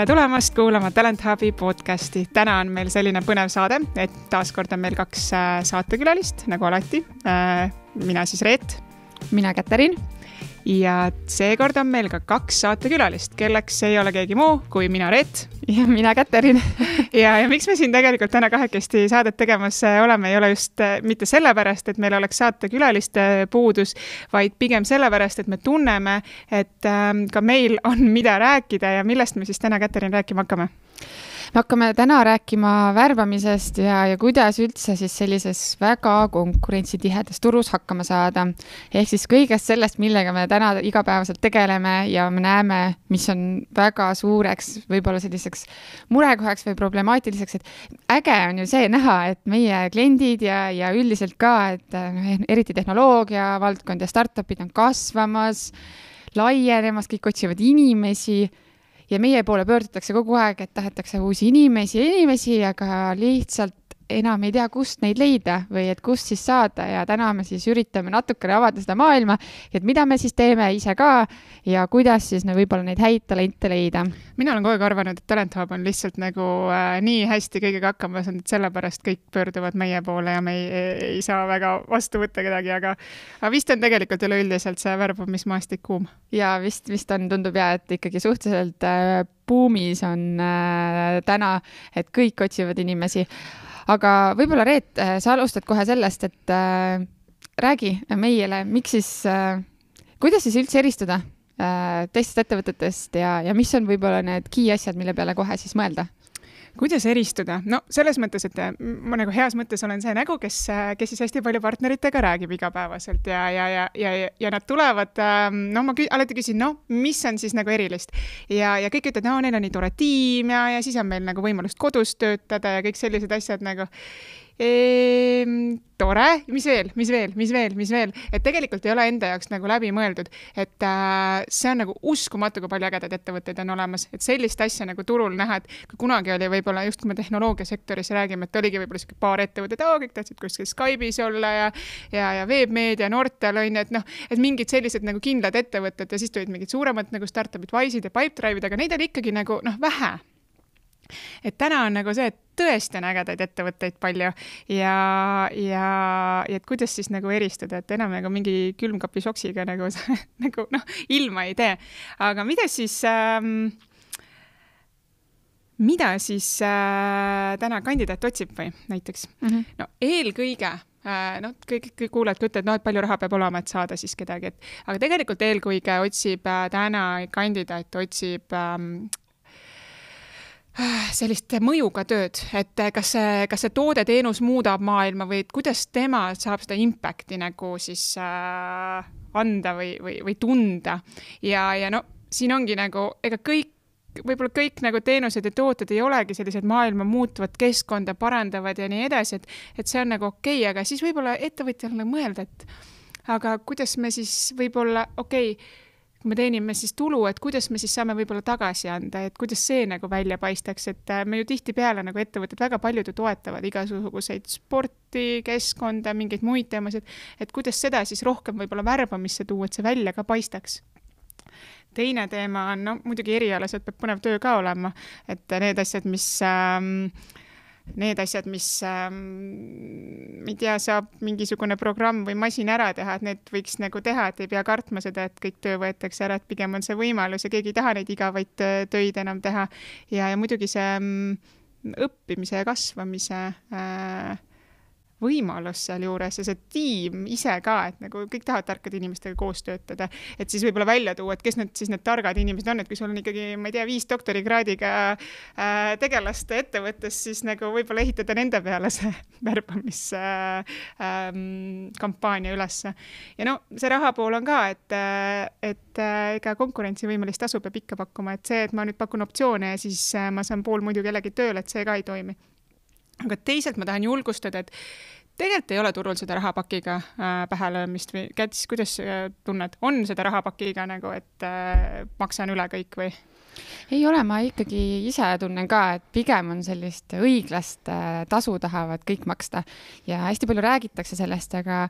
tere tulemast kuulama Talent Hubi podcasti. täna on meil selline põnev saade, et taaskord on meil kaks äh, saatekülalist, nagu alati. Äh, mina siis Reet. mina Käterin ja seekord on meil ka kaks saatekülalist, kelleks ei ole keegi muu kui mina, Reet. ja mina, Käterin ja, ja miks me siin tegelikult täna kahekesti saadet tegemas äh, oleme, ei ole just äh, mitte sellepärast, et meil oleks saatekülaliste puudus, vaid pigem sellepärast, et me tunneme, et ähm, ka meil on, mida rääkida ja millest me siis täna, Käterin, rääkima hakkame me hakkame täna rääkima värbamisest ja, ja kuidas üldse siis sellises väga konkurentsitihedas turus hakkama saada. ehk siis kõigest sellest, millega me täna igapäevaselt tegeleme ja me näeme, mis on väga suureks võib-olla selliseks murekohaks või problemaatiliseks, et äge on ju see näha, et meie kliendid ja, ja üldiselt ka, et noh, eriti tehnoloogia valdkond ja startup'id on kasvamas, laienemas, kõik otsivad inimesi ja meie poole pöördutakse kogu aeg, et tahetakse uusi inimesi ja inimesi, aga lihtsalt enam ei tea, kust neid leida või et kust siis saada ja täna me siis üritame natukene avada seda maailma, et mida me siis teeme ise ka ja kuidas siis no, võib-olla neid häid talente leida. mina olen kogu aeg arvanud, et Talent Hub on lihtsalt nagu äh, nii hästi kõigega hakkama saanud, et sellepärast kõik pöörduvad meie poole ja me ei, ei, ei saa väga vastu võtta kedagi, aga aga vist on tegelikult üleüldiselt see värbamismaastik kuum. ja vist, vist on, tundub ja, et ikkagi suhteliselt äh, buumis on äh, täna, et kõik otsivad inimesi aga võib-olla Reet, äh, sa alustad kohe sellest, et äh, räägi meile, miks siis äh,, kuidas siis üldse eristuda äh, teistest ettevõtetest ja, ja mis on võib-olla need key asjad, mille peale kohe siis mõelda? Kuidas eristuda? no selles mõttes, et äh, ma nagu heas mõttes olen see nägu, kes, äh, kes siis hästi palju partneritega räägib igapäevaselt ja, ja, ja, ja, ja nad tulevad, ähm, no ma kü alati küsin, no mis on siis nagu erilist ja, ja kõik ütlevad, no neil on nii tore tiim ja, ja siis on meil nagu võimalust kodus töötada ja kõik sellised asjad nagu ehm, tore, mis veel, mis veel, mis veel, mis veel, et tegelikult ei ole enda jaoks nagu läbi mõeldud, et äh, see on nagu uskumatu, kui palju ägedaid ettevõtteid on olemas, et sellist asja nagu turul näha, et kui kunagi oli võib-olla just, kui me tehnoloogiasektoris räägime, et oligi võib-olla sihuke paar ettevõtet, kõik tahtsid kuskil Skype'is olla ja ja, ja Veebmeedia, Nortal on ju, et noh, et mingid sellised nagu kindlad ettevõtted ja siis tulid mingid suuremad nagu startup'id, Wise'id ja Pipedrive'id, aga neid oli ikkagi nagu noh, vähe et täna on nagu see, et tõesti on ägedaid ettevõtteid palju ja, ja, ja et kuidas siis nagu eristada, et enam nagu mingi külmkapi soksiga nagu, nagu noh, ilma ei tee. aga mida siis ähm, mida siis äh, täna kandidaat otsib või näiteks mm? -hmm. no eelkõige äh, noh, kõik, kõik kuulajad ka ütlevad, noh, et palju raha peab olema, et saada siis kedagi, et aga tegelikult eelkõige otsib äh, täna kandidaat, otsib ähm, sellist mõjuga tööd, et kas see, kas see toode-teenus muudab maailma või kuidas tema saab seda impact'i nagu siis äh, anda või, või, või tunda. ja, ja no siin ongi nagu, ega kõik, võib-olla kõik nagu teenused ja tooted ei olegi sellised maailma muutvat keskkonda parandavad ja nii edasi, et, et see on nagu okei okay,, aga siis võib-olla ettevõtjal nagu mõelda, et aga kuidas me siis võib-olla, okei okay,, kui me teenime siis tulu, et kuidas me siis saame võib-olla tagasi anda, et kuidas see nagu välja paistaks, et äh, me ju tihtipeale nagu ettevõtted väga paljud ju toetavad igasuguseid sporti, keskkonda, mingeid muid teemasid, et kuidas seda siis rohkem võib-olla värbamisse tuua, et see välja ka paistaks. Teine teema on, no muidugi erialaselt peab põnev töö ka olema, et need asjad, mis ähm, need asjad, mis ähm,, ei tea, saab mingisugune programm või masin ära teha, et need võiks nagu teha, et ei pea kartma seda, et kõik töö võetakse ära, et pigem on see võimalus ja keegi ei taha neid igavaid äh, töid enam teha. ja, ja muidugi see ähm, õppimise ja kasvamise äh, võimalus sealjuures ja see tiim ise ka, et nagu kõik tahavad tarkade inimestega koos töötada, et siis võib-olla välja tuua, et kes need siis need targad inimesed on, et kui sul on ikkagi, ma ei tea, viis doktorikraadiga äh, tegelast ettevõttes, siis nagu võib-olla ehitada nende peale see värbamiskampaania äh, ähm, ülesse. ja no see raha pool on ka, et, et äh, ega konkurentsivõimelist tasu peab ikka pakkuma, et see, et ma nüüd pakun optsioone ja siis äh, ma saan pool muidu kellegi tööle, et see ka ei toimi. Aga teisalt ma tahan julgustada, et tegelikult ei ole turul seda rahapakiga äh, pähe löömist või Käts, kuidas äh, tunned, on seda rahapakiga nagu, et äh, maksan üle kõik või? ei ole, ma ikkagi ise tunnen ka, et pigem on sellist õiglast äh, tasu tahavad kõik maksta. Ja hästi palju räägitakse sellest, aga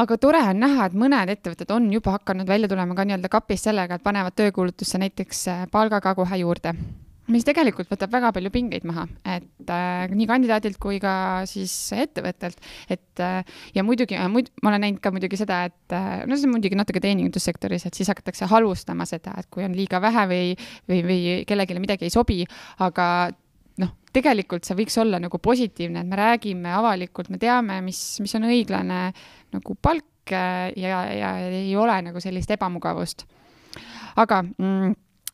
aga tore on näha, et mõned ettevõtted on juba hakanud välja tulema ka nii-öelda kapis sellega, et panevad töökuulutusse näiteks äh, palga ka kohe juurde mis tegelikult võtab väga palju pingeid maha, et äh, nii kandidaadilt kui ka siis ettevõttelt, et äh, ja muidugi äh, muid, ma olen näinud ka muidugi seda, et äh, no see on muidugi natuke teenindussektoris, et siis hakatakse halvustama seda, et kui on liiga vähe või, või, või kellelegi midagi ei sobi, aga noh, tegelikult see võiks olla nagu positiivne, et me räägime avalikult, me teame, mis, mis on õiglane nagu palk äh, ja, ja ei ole nagu sellist ebamugavust. aga mm,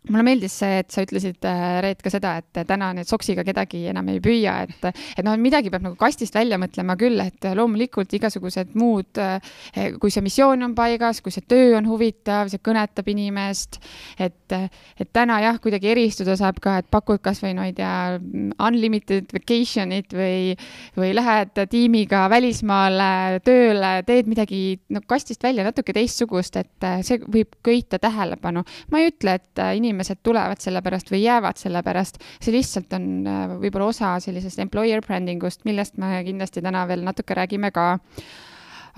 mulle meeldis see, et sa ütlesid, äh, Reet, ka seda, et täna nüüd soksiga kedagi enam ei püüa, et, et noh, midagi peab nagu kastist välja mõtlema küll, et loomulikult igasugused muud, äh, kui see missioon on paigas, kui see töö on huvitav, see kõnetab inimest, et, et täna jah, kuidagi eristuda saab ka, et pakud kasvõi no ei tea, unlimited vacation'it või, või lähed tiimiga välismaale tööle, teed midagi no kastist välja natuke teistsugust, et see võib köita tähelepanu. ma ei ütle, et inimesed inimesed tulevad selle pärast või jäävad selle pärast, see lihtsalt on äh, võib-olla osa sellisest employer branding ust, millest me kindlasti täna veel natuke räägime ka.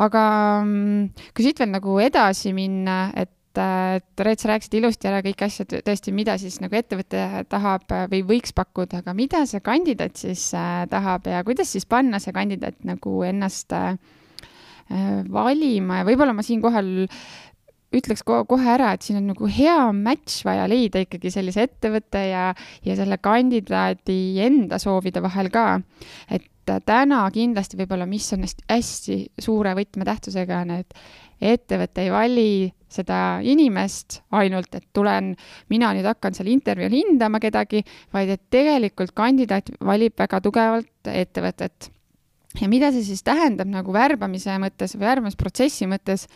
aga mm, kui siit veel nagu edasi minna, et et Reet, sa rääkisid ilusti ära kõik asjad tõesti, mida siis nagu ettevõte tahab või võiks pakkuda, aga mida see kandidaat siis äh, tahab ja kuidas siis panna see kandidaat nagu ennast äh, valima ja võib-olla ma siinkohal ütleks kohe ära, et siin on nagu hea match vaja leida ikkagi sellise ettevõtte ja, ja selle kandidaadi enda soovide vahel ka. et täna kindlasti võib-olla, mis on hästi, suure võtmetähtsusega, on, et ettevõte ei vali seda inimest ainult, et tulen, mina nüüd hakkan seal intervjuul hindama kedagi, vaid et tegelikult kandidaat valib väga tugevalt ettevõtet. ja mida see siis tähendab nagu värbamise mõttes värbamisprotsessi mõttes,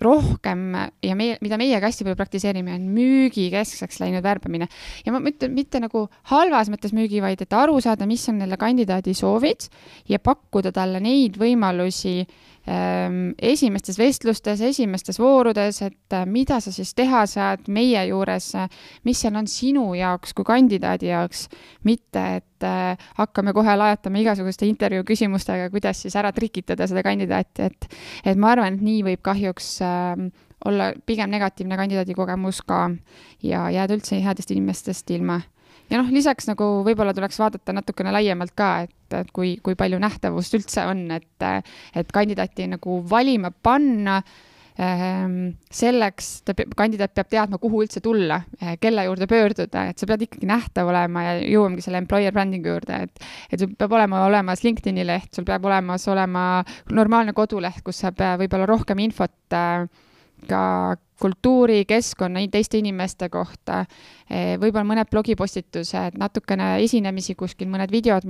et rohkem ja meie, mida meie ka hästi palju praktiseerime, on müügikeskseks läinud värbamine. ja ma ütlen mitte nagu halvas mõttes müügi, vaid et aru saada, mis on selle kandidaadi soovid ja pakkuda talle neid võimalusi esimestes vestlustes, esimestes voorudes, et äh, mida sa siis teha saad meie juures, mis seal on sinu jaoks kui kandidaadi jaoks, mitte et äh, hakkame kohe lajatama igasuguste intervjuu küsimustega, kuidas siis ära trikitada seda kandidaati, et et ma arvan, et nii võib kahjuks äh, äh, olla pigem negatiivne kandidaadi kogemus ka ja jääda üldse headest inimestest ilma. Ja noh, lisaks nagu võib-olla tuleks vaadata natukene laiemalt ka, et, et kui, kui palju nähtavust üldse on, et, et kandidaati nagu valima panna ehm, selleks ta, kandidaat peab teadma, kuhu üldse tulla, eh, kelle juurde pöörduda, et sa pead ikkagi nähtav olema ja jõuamegi selle employer branding'u juurde, et, et sul peab olema olemas LinkedIn'i leht, sul peab olemas olema normaalne koduleht, kus saab võib-olla rohkem infot äh, ka kultuuri, keskkonna, teiste inimeste kohta, eh, võib-olla mõned blogipostitused, natukene esinemisi kuskil, mõned videod,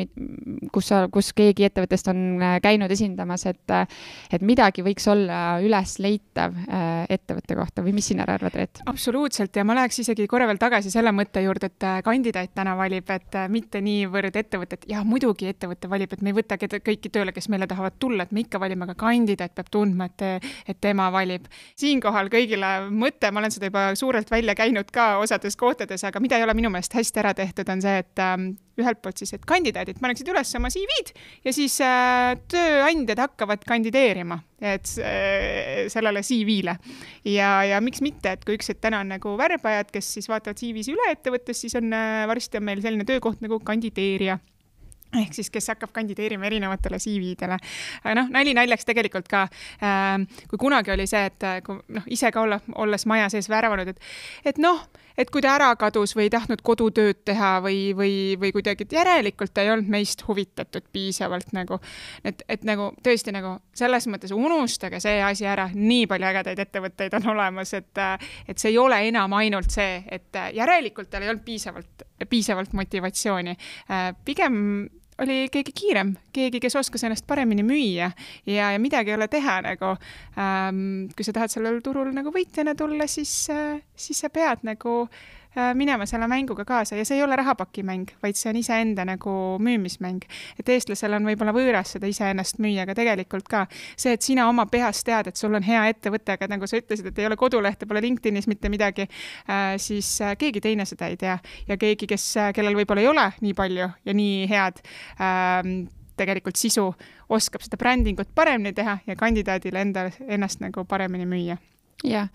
kus sa, kus keegi ettevõttest on eh, käinud esindamas, et et midagi võiks olla ülesleitav eh, ettevõtte kohta või mis sina arvad, Reet? absoluutselt ja ma läheks isegi korra veel tagasi selle mõtte juurde, et kandidaat täna valib, et mitte niivõrd ettevõtet, jah, muidugi ettevõte valib, et me ei võta keda, kõiki tööle, kes meile tahavad tulla, et me ikka valime, aga kandidaat peab tundma, et, et tema valib. siinkohal kõigile mõte, ma olen seda juba suurelt välja käinud ka osades kohtades, aga mida ei ole minu meelest hästi ära tehtud, on see, et ähm, ühelt poolt siis, et kandidaadid paneksid üles oma CV-d ja siis äh, tööandjad hakkavad kandideerima, et äh, sellele CV-le. ja, ja miks mitte, et kui üks hetk täna on nagu värbajad, kes siis vaatavad CV-si üle ettevõttes, siis on äh, varsti on meil selline töökoht nagu kandideerija ehk siis, kes hakkab kandideerima erinevatele CV-dele. noh, nali naljaks tegelikult ka äh,, kui kunagi oli see, et äh, kui noh, ise ka olla, olles maja sees värvanud, et, et noh, et kui ta ära kadus või ei tahtnud kodutööd teha või, või, või kuidagi, et järelikult ta ei olnud meist huvitatud piisavalt nagu, et, et nagu tõesti nagu selles mõttes unustage see asi ära, nii palju ägedaid ettevõtteid on olemas, et, et see ei ole enam ainult see, et järelikult tal ei olnud piisavalt, piisavalt motivatsiooni. Äh, pigem oli keegi kiirem, keegi, kes oskas ennast paremini müüa ja, ja midagi ei ole teha nagu ähm,. kui sa tahad sellel turul nagu võitjana tulla, siis äh,, siis sa pead nagu äh, minema selle mänguga kaasa ja see ei ole rahapakimäng, vaid see on iseenda nagu müümismäng. et eestlasel on võib-olla võõras seda iseennast müüa, aga tegelikult ka see, et sina oma peas tead, et sul on hea ettevõte, aga nagu sa ütlesid, et ei ole kodulehte, pole LinkedInis mitte midagi, äh, siis äh, keegi teine seda ei tea ja keegi, kes, kellel võib-olla ei ole nii palju ja nii head ähm, tegelikult sisu, oskab seda brändingut paremini teha ja kandidaadile enda, ennast nagu paremini müüa jah,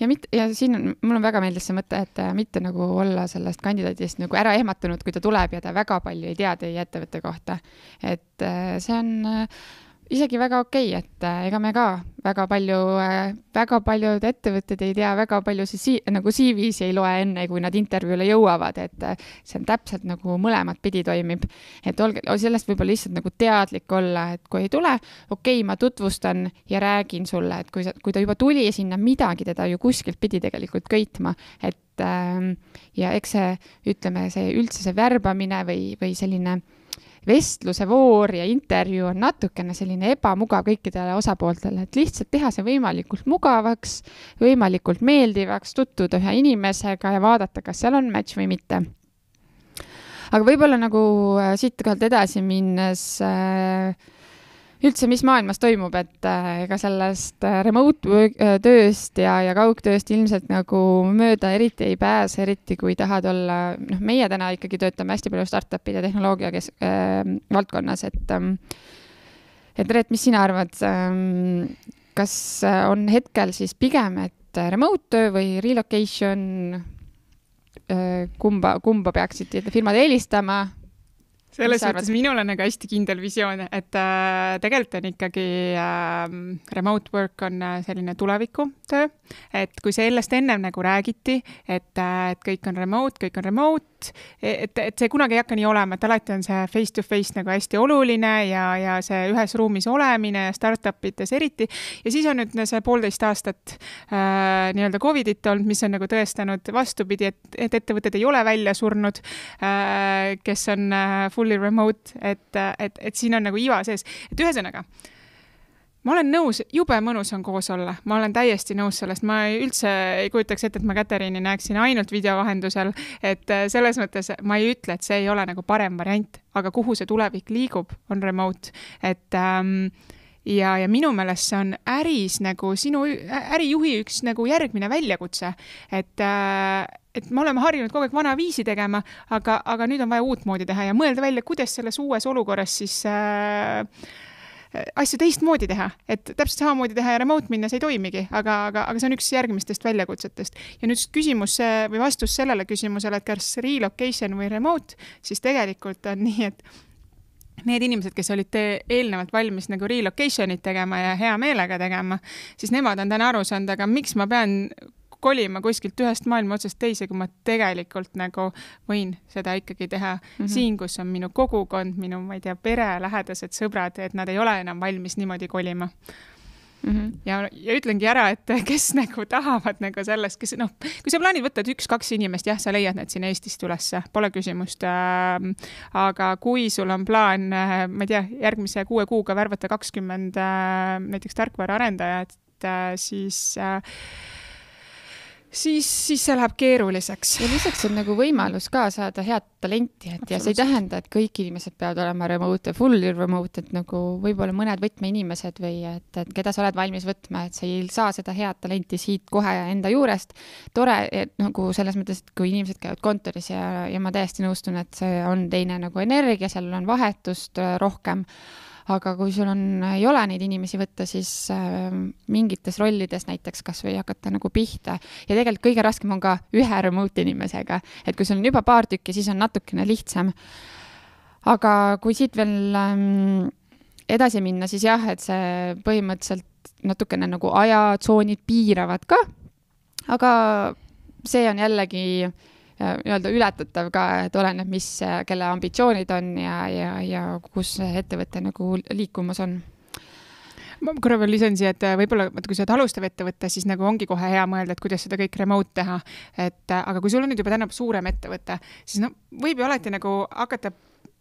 ja mitte, ja siin on, mulle väga meeldis see mõte, et äh, mitte nagu olla sellest kandidaadist nagu ära ehmatunud, kui ta tuleb ja ta väga palju ei tea teie ettevõtte kohta. et äh, see on äh, isegi väga okei okay,, et äh, ega me ka väga palju äh,, väga paljud ettevõtted ei tea väga palju siis si nagu CV-si ei loe enne, kui nad intervjuule jõuavad, et äh, see on täpselt nagu mõlemat pidi toimib. et olge, sellest võib-olla lihtsalt nagu teadlik olla, et kui ei tule, okei okay,, ma tutvustan ja räägin sulle, et kui sa, kui ta juba tuli sinna, midagi teda ju kuskilt pidi tegelikult köitma, et äh, ja eks see, ütleme, see üldse see värbamine või, või selline vestluse voor ja intervjuu on natukene selline ebamugav kõikidele osapooltele, et lihtsalt teha see võimalikult mugavaks, võimalikult meeldivaks, tutvuda ühe inimesega ja vaadata, kas seal on match või mitte. aga võib-olla nagu äh, siit kohalt edasi minnes äh, üldse, mis maailmas toimub, et äh, ega sellest äh, remote äh, tööst ja, ja kaugtööst ilmselt nagu mööda eriti ei pääse, eriti kui tahad olla, noh, meie täna ikkagi töötame hästi palju startup'ide tehnoloogia kes- äh,, valdkonnas, et ähm, et Reet, mis sina arvad ähm,, kas on hetkel siis pigem, et remote töö või relocation äh,, kumba, kumba peaksid firmad eelistama selles mõttes minul on nagu hästi kindel visioon, et äh, tegelikult on ikkagi äh, remote work on äh, selline tulevikutöö, et kui sellest ennem nagu räägiti, et äh,, et kõik on remote, kõik on remote, et, et see kunagi ei hakka nii olema, et alati on see face to face nagu hästi oluline ja, ja see ühes ruumis olemine ja startup ides eriti. ja siis on nüüd see poolteist aastat äh, nii-öelda Covidit olnud, mis on nagu tõestanud vastupidi, et, et ettevõtted ei ole välja surnud äh,, kes on äh, full fully remote, et, et, et siin on nagu iva sees, et ühesõnaga ma olen nõus, jube mõnus on koos olla, ma olen täiesti nõus sellest, ma ei, üldse ei kujutaks ette, et ma Catherine'i näeksin ainult video vahendusel, et äh, selles mõttes ma ei ütle, et see ei ole nagu parem variant, aga kuhu see tulevik liigub, on remote, et ähm, ja, ja minu meelest see on äris nagu sinu ärijuhi üks nagu järgmine väljakutse, et äh, et me oleme harjunud kogu aeg vanaviisi tegema, aga, aga nüüd on vaja uutmoodi teha ja mõelda välja, kuidas selles uues olukorras siis äh, asju teistmoodi teha, et täpselt samamoodi teha ja remote minnes ei toimigi, aga, aga, aga see on üks järgmistest väljakutsetest. ja nüüd küsimus või vastus sellele küsimusele, et kas relocation või remote, siis tegelikult on nii, et need inimesed, kes olid eelnevalt valmis nagu relocation'it tegema ja hea meelega tegema, siis nemad on täna aru saanud, aga miks ma pean kolima kuskilt ühest maailma otsast teise, kui ma tegelikult nagu võin seda ikkagi teha mm -hmm. siin, kus on minu kogukond, minu, ma ei tea, pere, lähedased, sõbrad, et nad ei ole enam valmis niimoodi kolima Mm -hmm. ja, ja ütlengi ära, et kes nagu tahavad nagu sellest, kes noh, kui sa plaanid võtta, üks-kaks inimest, jah, sa leiad need siin Eestist ülesse, pole küsimust äh,. aga kui sul on plaan äh,, ma ei tea, järgmise kuue kuuga värvata kakskümmend äh, näiteks tarkvaraarendajat äh,, siis äh, siis, siis see läheb keeruliseks. ja lisaks on nagu võimalus ka saada head talenti, et ja see ei tähenda, et kõik inimesed peavad olema remote ja fully remote, et nagu võib-olla mõned võtmeinimesed või et, et keda sa oled valmis võtma, et sa ei saa seda head talenti siit kohe enda juurest. tore, et nagu selles mõttes, et kui inimesed käivad kontoris ja, ja ma täiesti nõustun, et see on teine nagu energia, seal on vahetust rohkem aga kui sul on, ei ole neid inimesi võtta, siis äh, mingites rollides näiteks kasvõi hakata nagu pihta. Ja tegelikult kõige raskem on ka ühe remote inimesega, et kui sul on juba paar tükki, siis on natukene lihtsam. aga kui siit veel ähm, edasi minna, siis jah, et see põhimõtteliselt natukene nagu ajatsoonid piiravad ka, aga see on jällegi äh, nii-öelda ületatav ka, et oleneb, mis, kelle ambitsioonid on ja, ja, ja kus ettevõte nagu liikumas on ma korra veel lisan siia, et võib-olla, vaata, kui sa oled alustav ettevõte, siis nagu ongi kohe hea mõelda, et kuidas seda kõik remote teha. et aga kui sul on nüüd juba täna suurem ettevõte, siis no võib ju alati nagu hakata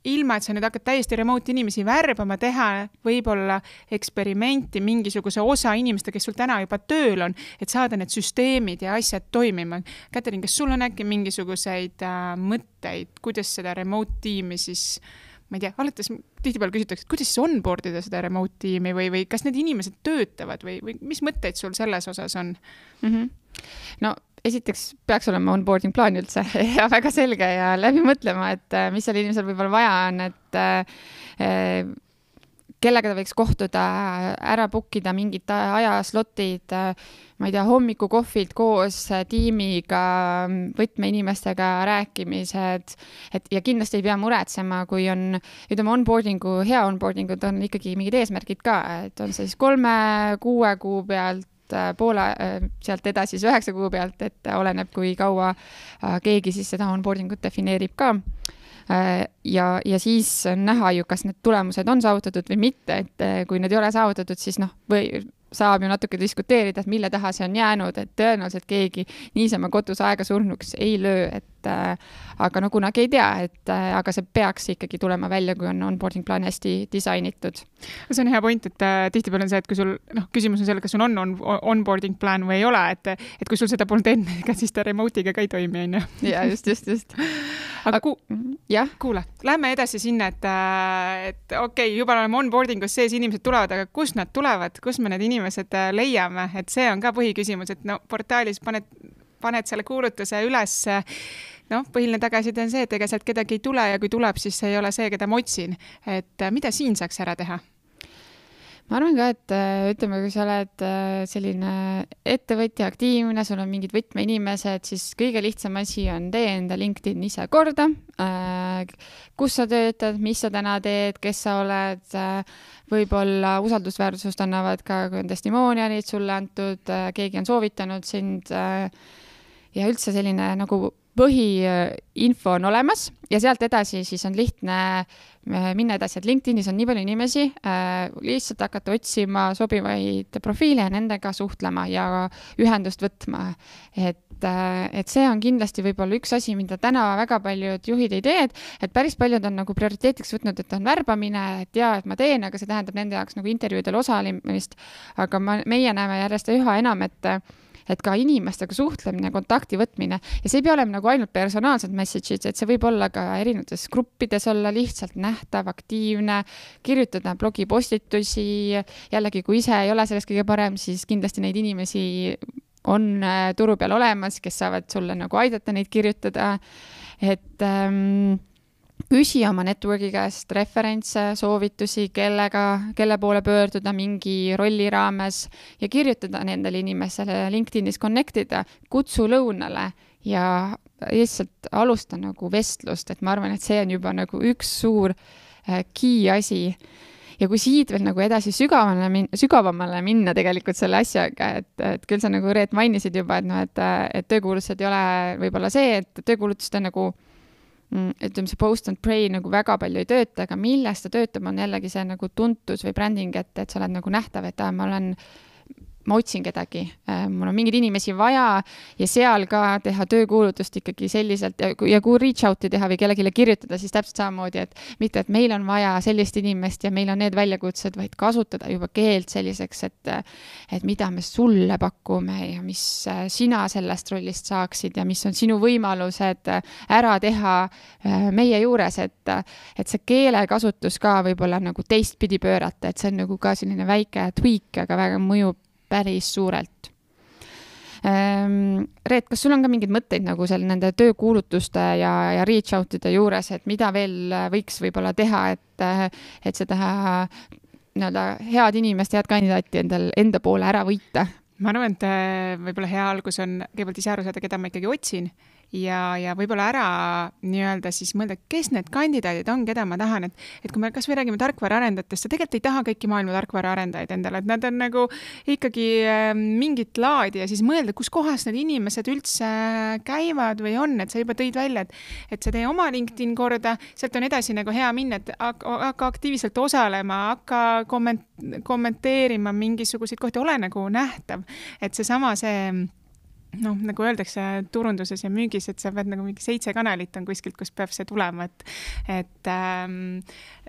ilma, et sa nüüd hakkad täiesti remote inimesi värbama, teha võib-olla eksperimenti mingisuguse osa inimestega, kes sul täna juba tööl on, et saada need süsteemid ja asjad toimima. Katrin, kas sul on äkki mingisuguseid äh, mõtteid, kuidas seda remote tiimi siis ma ei tea, alates tihtipeale küsitakse, et kuidas siis onboard ida seda remote tiimi või, või kas need inimesed töötavad või, või mis mõtteid sul selles osas on mm? -hmm. no esiteks peaks olema onboarding plaan üldse ja väga selge ja läbi mõtlema, et äh, mis seal inimesel võib-olla vaja on, et äh, kellega ta võiks kohtuda, ära book ida mingid ajaslotid, ma ei tea, hommikukohvid koos tiimiga, võtmeinimestega rääkimised, et ja kindlasti ei pea muretsema, kui on, ütleme, onboarding'u, hea onboarding ud on ikkagi mingid eesmärgid ka, et on see siis kolme-kuue kuu pealt poole sealt edasi siis üheksa kuu pealt, et oleneb, kui kaua keegi siis seda onboarding ut defineerib ka. Äh, ja, ja siis on näha ju, kas need tulemused on saavutatud või mitte, et äh, kui need ei ole saavutatud, siis noh, või saab ju natuke diskuteerida, et mille taha see on jäänud, et tõenäoliselt keegi niisama kodus aega surnuks ei löö, et äh, aga no kunagi ei tea, et äh, aga see peaks ikkagi tulema välja, kui on onboarding plaan hästi disainitud. see on hea point, et äh, tihtipeale on see, et kui sul noh, küsimus on selles, kas sul on on onboarding plaan või ei ole, et et kui sul seda polnud enne, ega siis ta remote'iga ka ei toimi, on ju. ja just, just, just. aga ku-, jah, kuule, lähme edasi sinna, et, et okei okay,, juba oleme onboarding us sees, inimesed tulevad, aga kust nad tulevad, kust me need inimesed leiame, et see on ka põhiküsimus, et no portaalis paned, paned selle kuulutuse ülesse noh, põhiline tagasiside on see, et ega sealt kedagi ei tule ja kui tuleb, siis see ei ole see, keda ma otsin. et äh, mida siin saaks ära teha? ma arvan ka, et äh, ütleme, kui sa oled äh, selline ettevõtja, aktiivne, sul on mingid võtmeinimesed, siis kõige lihtsam asi on tee enda LinkedIn ise korda. Kus sa töötad, mis sa täna teed, kes sa oled, võib-olla usaldusväärsust annavad ka, testimonialid sulle antud, keegi on soovitanud sind ja üldse selline nagu põhiinfo on olemas ja sealt edasi siis on lihtne äh, minna edasi, et LinkedInis on nii palju inimesi, äh, lihtsalt hakata otsima sobivaid profiile ja nendega suhtlema ja ühendust võtma. et, äh, et see on kindlasti võib-olla üks asi, mida täna väga paljud juhid ei tee, et, et päris paljud on nagu prioriteetiks võtnud, et on värbamine, et jaa, et ma teen, aga see tähendab nende jaoks nagu intervjuudel osalemist. aga ma, meie näeme järjest üha enam, et et ka inimestega suhtlemine, kontakti võtmine ja see ei pea olema nagu ainult personaalsed message'id, et see võib olla ka erinevates gruppides olla lihtsalt nähtav, aktiivne, kirjutada blogipostitusi. jällegi, kui ise ei ole selles kõige parem, siis kindlasti neid inimesi on äh, turu peal olemas, kes saavad sulle nagu aidata neid kirjutada. et ähm, küsi oma network'i käest referentse, soovitusi, kellega, kelle poole pöörduda mingi rolli raames ja kirjutada nendele inimesele LinkedInis connect ida, kutsu lõunale. Ja lihtsalt alusta nagu vestlust, et ma arvan, et see on juba nagu üks suur äh, key asi. Ja kui siit veel nagu edasi sügavamale min-, sügavamale minna tegelikult selle asjaga, et, et küll sa nagu Reet mainisid juba, et noh, et, et töökuulutused ei ole võib-olla see, et töökuulutuste nagu Mm, ütleme, see post and pray nagu väga palju ei tööta, aga milles ta töötab, on jällegi see nagu tuntus või bränding, et, et sa oled nagu nähtav, et aa, ma olen ma otsin kedagi, äh, mul on mingeid inimesi vaja ja seal ka teha töökuulutust ikkagi selliselt ja ja kui reach out'i teha või kellelegi kirjutada, siis täpselt samamoodi, et mitte, et meil on vaja sellist inimest ja meil on need väljakutsed, vaid kasutada juba keelt selliseks, et et mida me sulle pakume ja mis äh, sina sellest rollist saaksid ja mis on sinu võimalused ära teha äh, meie juures, et et see keelekasutus ka võib-olla nagu teistpidi pöörata, et see on nagu ka selline väike tweak, aga väga mõjub päris suurelt ehm, Reet, kas sul on ka mingeid mõtteid nagu seal nende töökuulutuste ja, ja reach out'ide juures, et mida veel võiks võib-olla teha, et, et seda nii-öelda head inimest, head kandidaati endal, enda poole ära võita? ma arvan, et võib-olla hea algus on kõigepealt ise aru saada, keda ma ikkagi otsin ja, ja võib-olla ära nii-öelda siis mõelda, kes need kandidaadid on, keda ma tahan, et, et kui me kasvõi räägime tarkvaraarendajatest, sa tegelikult ei taha kõiki maailma tarkvaraarendajaid endale, et nad on nagu ikkagi äh, mingit laadi ja siis mõelda, kus kohas need inimesed üldse käivad või on, et sa juba tõid välja, et, et sa tee oma LinkedIn korda, sealt on edasi nagu hea minna, et hakka aktiivselt osalema, hakka komment-, kommenteerima mingisuguseid kohti, ole nagu nähtav, et seesama see, sama, see noh, nagu öeldakse turunduses ja müügis, et sa pead nagu mingi seitse kanalit on kuskilt, kust peab see tulema, et, et, ähm,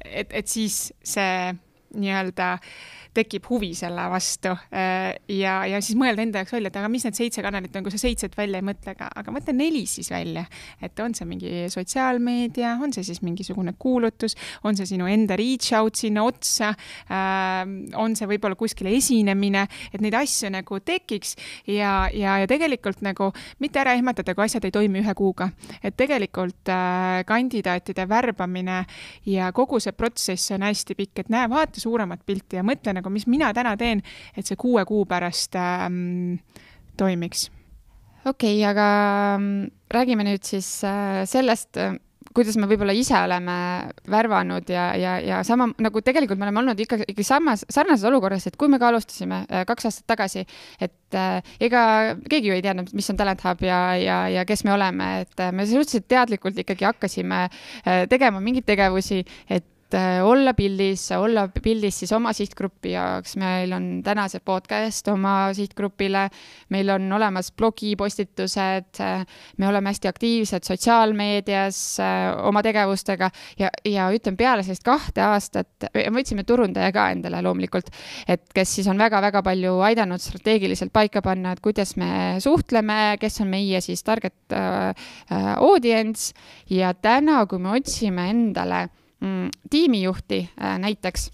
et, et siis see nii-öelda tekib huvi selle vastu äh, ja, ja siis mõelda enda jaoks välja, et aga mis need seitse kanalit on, kui sa seitset välja ei mõtle, aga, aga mõtle neli siis välja. et on see mingi sotsiaalmeedia, on see siis mingisugune kuulutus, on see sinu enda reach out sinna otsa, ähm, on see võib-olla kuskil esinemine, et neid asju nagu tekiks ja, ja, ja tegelikult nagu mitte ära ehmatada, kui asjad ei toimi ühe kuuga. et tegelikult äh, kandidaatide värbamine ja kogu see protsess on hästi pikk, et näe, vaata, suuremat pilti ja mõtle nagu, mis mina täna teen, et see kuue kuu pärast ähm, toimiks. Okei okay,, aga mm, räägime nüüd siis äh, sellest, äh, kuidas me võib-olla ise oleme värvanud ja, ja, ja sama nagu tegelikult me oleme olnud ikkagi, ikkagi samas, sarnases olukorras, et kui me ka alustasime äh, kaks aastat tagasi, et äh, ega keegi ju ei teadnud, mis on Talent Hub ja, ja, ja kes me oleme, et me suhteliselt teadlikult ikkagi hakkasime äh, tegema mingeid tegevusi, et et äh, olla pildis, olla pildis siis oma sihtgrupi jaoks, meil on täna see podcast oma sihtgrupile, meil on olemas blogipostitused, me oleme hästi aktiivsed sotsiaalmeedias äh, oma tegevustega. Ja, ja ütlen peale sellist kahte aastat, me võtsime turundaja ka endale loomulikult, et kes siis on väga-väga palju aidanud strateegiliselt paika panna, et kuidas me suhtleme, kes on meie siis target äh, äh audience. Ja täna, kui me otsime endale tiimijuhti äh, näiteks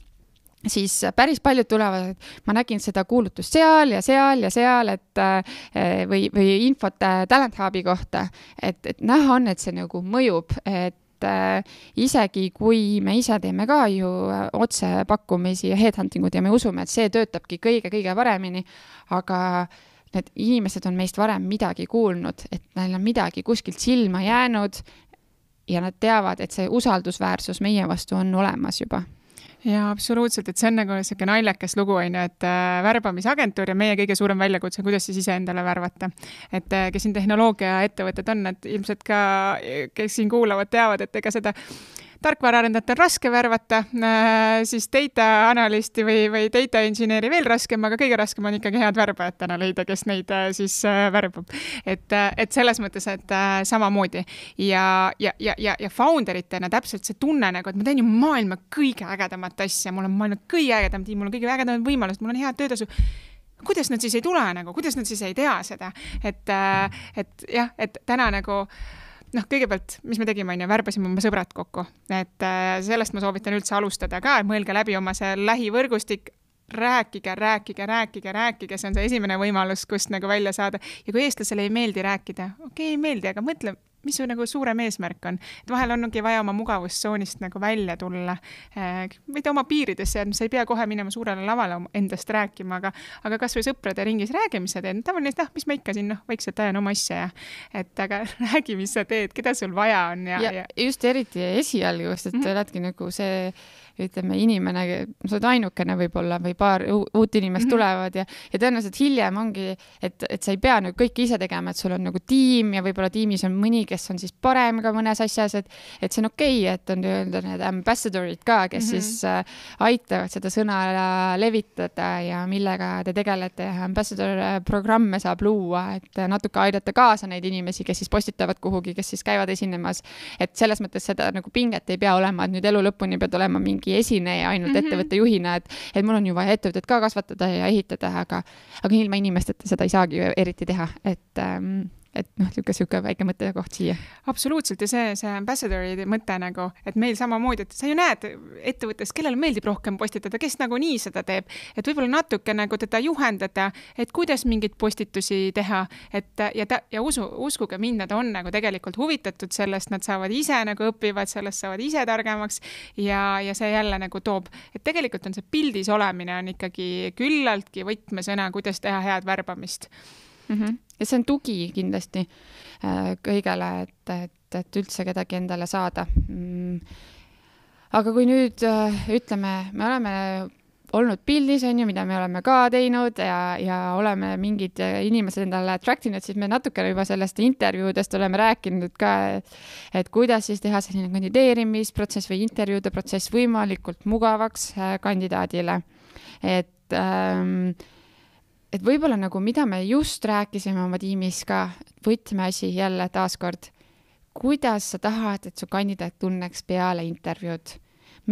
siis päris paljud tulevad, et ma nägin seda kuulutust seal ja seal ja seal, et äh, või, või infot äh, Talent Hubi kohta, et, et näha on, et see nagu mõjub, et isegi kui me ise teeme ka ju otsepakkumisi ja headhunting ud ja me usume, et see töötabki kõige-kõige paremini, aga need inimesed on meist varem midagi kuulnud, et neil on midagi kuskilt silma jäänud, ja nad teavad, et see usaldusväärsus meie vastu on olemas juba jaa, absoluutselt, et see on nagu niisugune naljakas lugu, on ju, et äh, värbamisagentuur ja meie kõige suurem väljakutse, kuidas siis iseendale värvata. et äh, kes siin tehnoloogiaettevõtted on, et ilmselt ka, kes siin kuulavad, teavad, et ega seda tarkvaraarendajat on raske värvata, äh, siis data analysti või, või data engineer'i veel raskem, aga kõige raskem on ikkagi head värbajat täna leida, kes neid äh, siis äh, värbab. et, et selles mõttes, et samamoodi. Ja, ja, ja, ja, ja founder itena täpselt see tunne nagu, et ma teen ju maailma kõige ägedamat asja, mul on maailma kõige ägedam tiim, mul on kõige ägedamad võimalused, mul on head töötasu. Kuidas nad siis ei tule nagu, kuidas nad siis ei tea seda, et, et jah, et täna nagu äh, noh, kõigepealt, mis me tegime, on ju, värbasime oma sõbrad kokku, et äh, sellest ma soovitan üldse alustada ka, et mõelge läbi oma see lähivõrgustik, rääkige, rääkige, rääkige, rääkige, see on see esimene võimalus, kust nagu välja saada. ja kui eestlasele ei meeldi rääkida, okei okay,, ei meeldi, aga mõtle, mis su nagu suurem eesmärk on. et vahel ongi vaja oma mugavustsoonist nagu välja tulla, võid oma piiridesse jääda, sa ei pea kohe minema suurele lavale endast rääkima, aga, aga kasvõi sõprade ringis räägi, mis sa teed, tavaline, et ah, mis ma ikka siin noh, vaikselt ajan oma asja ja et aga räägi, mis sa teed, keda sul vaja on ja, ja, ja. just eriti esialgu, sest et mm -hmm. oledki nagu see ütleme, inimene, sa oled ainukene võib-olla või paar uut inimest mm -hmm. tulevad ja, ja tõenäoliselt hiljem ongi, et, et sa ei pea nagu kõike ise tegema, et sul on nagu tiim ja võib-olla tiimis on mõni, kes on siis parem ka mõnes asjas, et, et see on okei okay,, et on nii-öelda need ambassadorid ka, kes mm -hmm. siis äh, aitavad seda sõna levitada ja millega te tegelete ja ambassador äh, programme saab luua, et natuke aidata kaasa neid inimesi, kes siis postitavad kuhugi, kes siis käivad esinemas. et selles mõttes seda nagu pinget ei pea olema, et nüüd elu lõpuni pead olema mingi mingi esineja ainult mm -hmm. ettevõtte juhina, et, et mul on ju vaja ettevõtet ka kasvatada ja ehitada, aga, aga ilma inimesteta seda ei saagi ju eriti teha, et ähm, et noh, niisugune, niisugune väike mõttekoht siia. absoluutselt ja see, see ambassador'i mõte nagu, et meil samamoodi, et sa ju näed ettevõttes, kellele meeldib rohkem postitada, kes nagunii seda teeb, et võib-olla natuke nagu teda juhendada, et kuidas mingeid postitusi teha, et ja ta ja usu, uskuge mind, nad on nagu tegelikult huvitatud sellest, nad saavad ise nagu õpivad sellest, saavad ise targemaks ja, ja see jälle nagu toob, et tegelikult on see pildis olemine on ikkagi küllaltki võtmesõna, kuidas teha head värbamist mm. -hmm. ja see on tugi kindlasti äh, kõigele, et, et, et üldse kedagi endale saada mm.. aga kui nüüd äh, ütleme, me oleme olnud pildis, on ju, mida me oleme ka teinud ja, ja oleme mingid inimesed endale attract inud, siis me natukene juba sellest intervjuudest oleme rääkinud ka, et kuidas siis teha selline kandideerimisprotsess või intervjuude protsess võimalikult mugavaks äh, kandidaadile. et ähm, et võib-olla nagu, mida me just rääkisime oma tiimis ka, võtmeasi jälle taaskord, kuidas sa tahad, et su kandidaat tunneks peale intervjuud,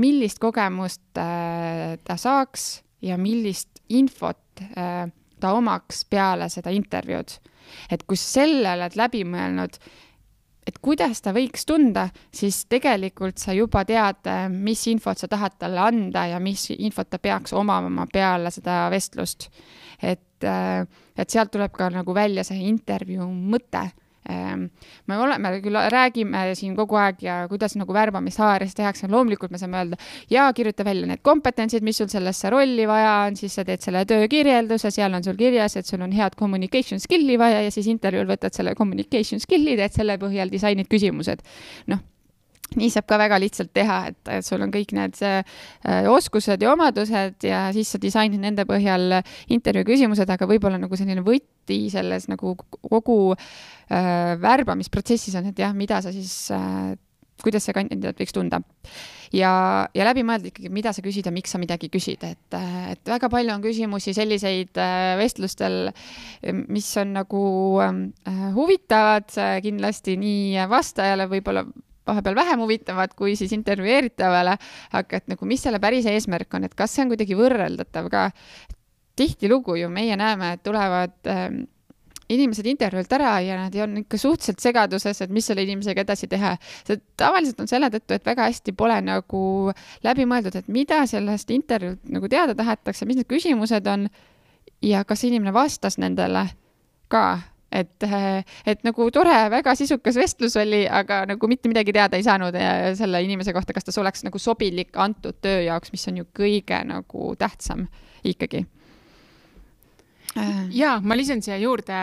millist kogemust äh, ta saaks ja millist infot äh, ta omaks peale seda intervjuud. et kui sa selle oled läbi mõelnud, et kuidas ta võiks tunda, siis tegelikult sa juba tead, äh, mis infot sa tahad talle anda ja mis infot ta peaks omama peale seda vestlust. Et, äh, et sealt tuleb ka nagu välja see intervjuu mõte, Ehm, me oleme küll, räägime siin kogu aeg ja kuidas nagu värbamist HR-is tehakse, loomulikult me saame öelda ja kirjuta välja need kompetentsid, mis sul sellesse rolli vaja on, siis sa teed selle töökirjelduse, seal on sul kirjas, et sul on head communication skill'i vaja ja siis intervjuul võtad selle communication skill'i, teed selle põhjal disainid küsimused. noh, nii saab ka väga lihtsalt teha, et, sul on kõik need äh, oskused ja omadused ja siis sa disainid nende põhjal intervjuu küsimused, aga võib-olla nagu selline võti selles nagu kogu äh, värbamisprotsessis on, et jah, mida sa siis äh,, kuidas see kandidaat võiks tunda. ja, ja läbi mõelda ikkagi, mida sa küsid ja miks sa midagi küsid, et, et väga palju on küsimusi selliseid äh, vestlustel, mis on nagu äh, huvitavad kindlasti nii vastajale, võib-olla vahepeal vähem huvitavad kui siis intervjueeritavale, aga et nagu, mis selle päris eesmärk on, et kas see on kuidagi võrreldatav ka. tihtilugu ju meie näeme, et tulevad äh, inimesed intervjuult ära ja nad on ikka suhteliselt segaduses, et mis selle inimesega edasi teha. see tavaliselt on selle tõttu, et väga hästi pole nagu läbi mõeldud, et mida sellest intervjuult nagu teada tahetakse, mis need küsimused on ja kas inimene vastas nendele ka et, et nagu tore, väga sisukas vestlus oli, aga nagu mitte midagi teada ei saanud selle inimese kohta, kas ta oleks nagu sobilik antud töö jaoks, mis on ju kõige nagu tähtsam ikkagi. Ja ma lisan siia juurde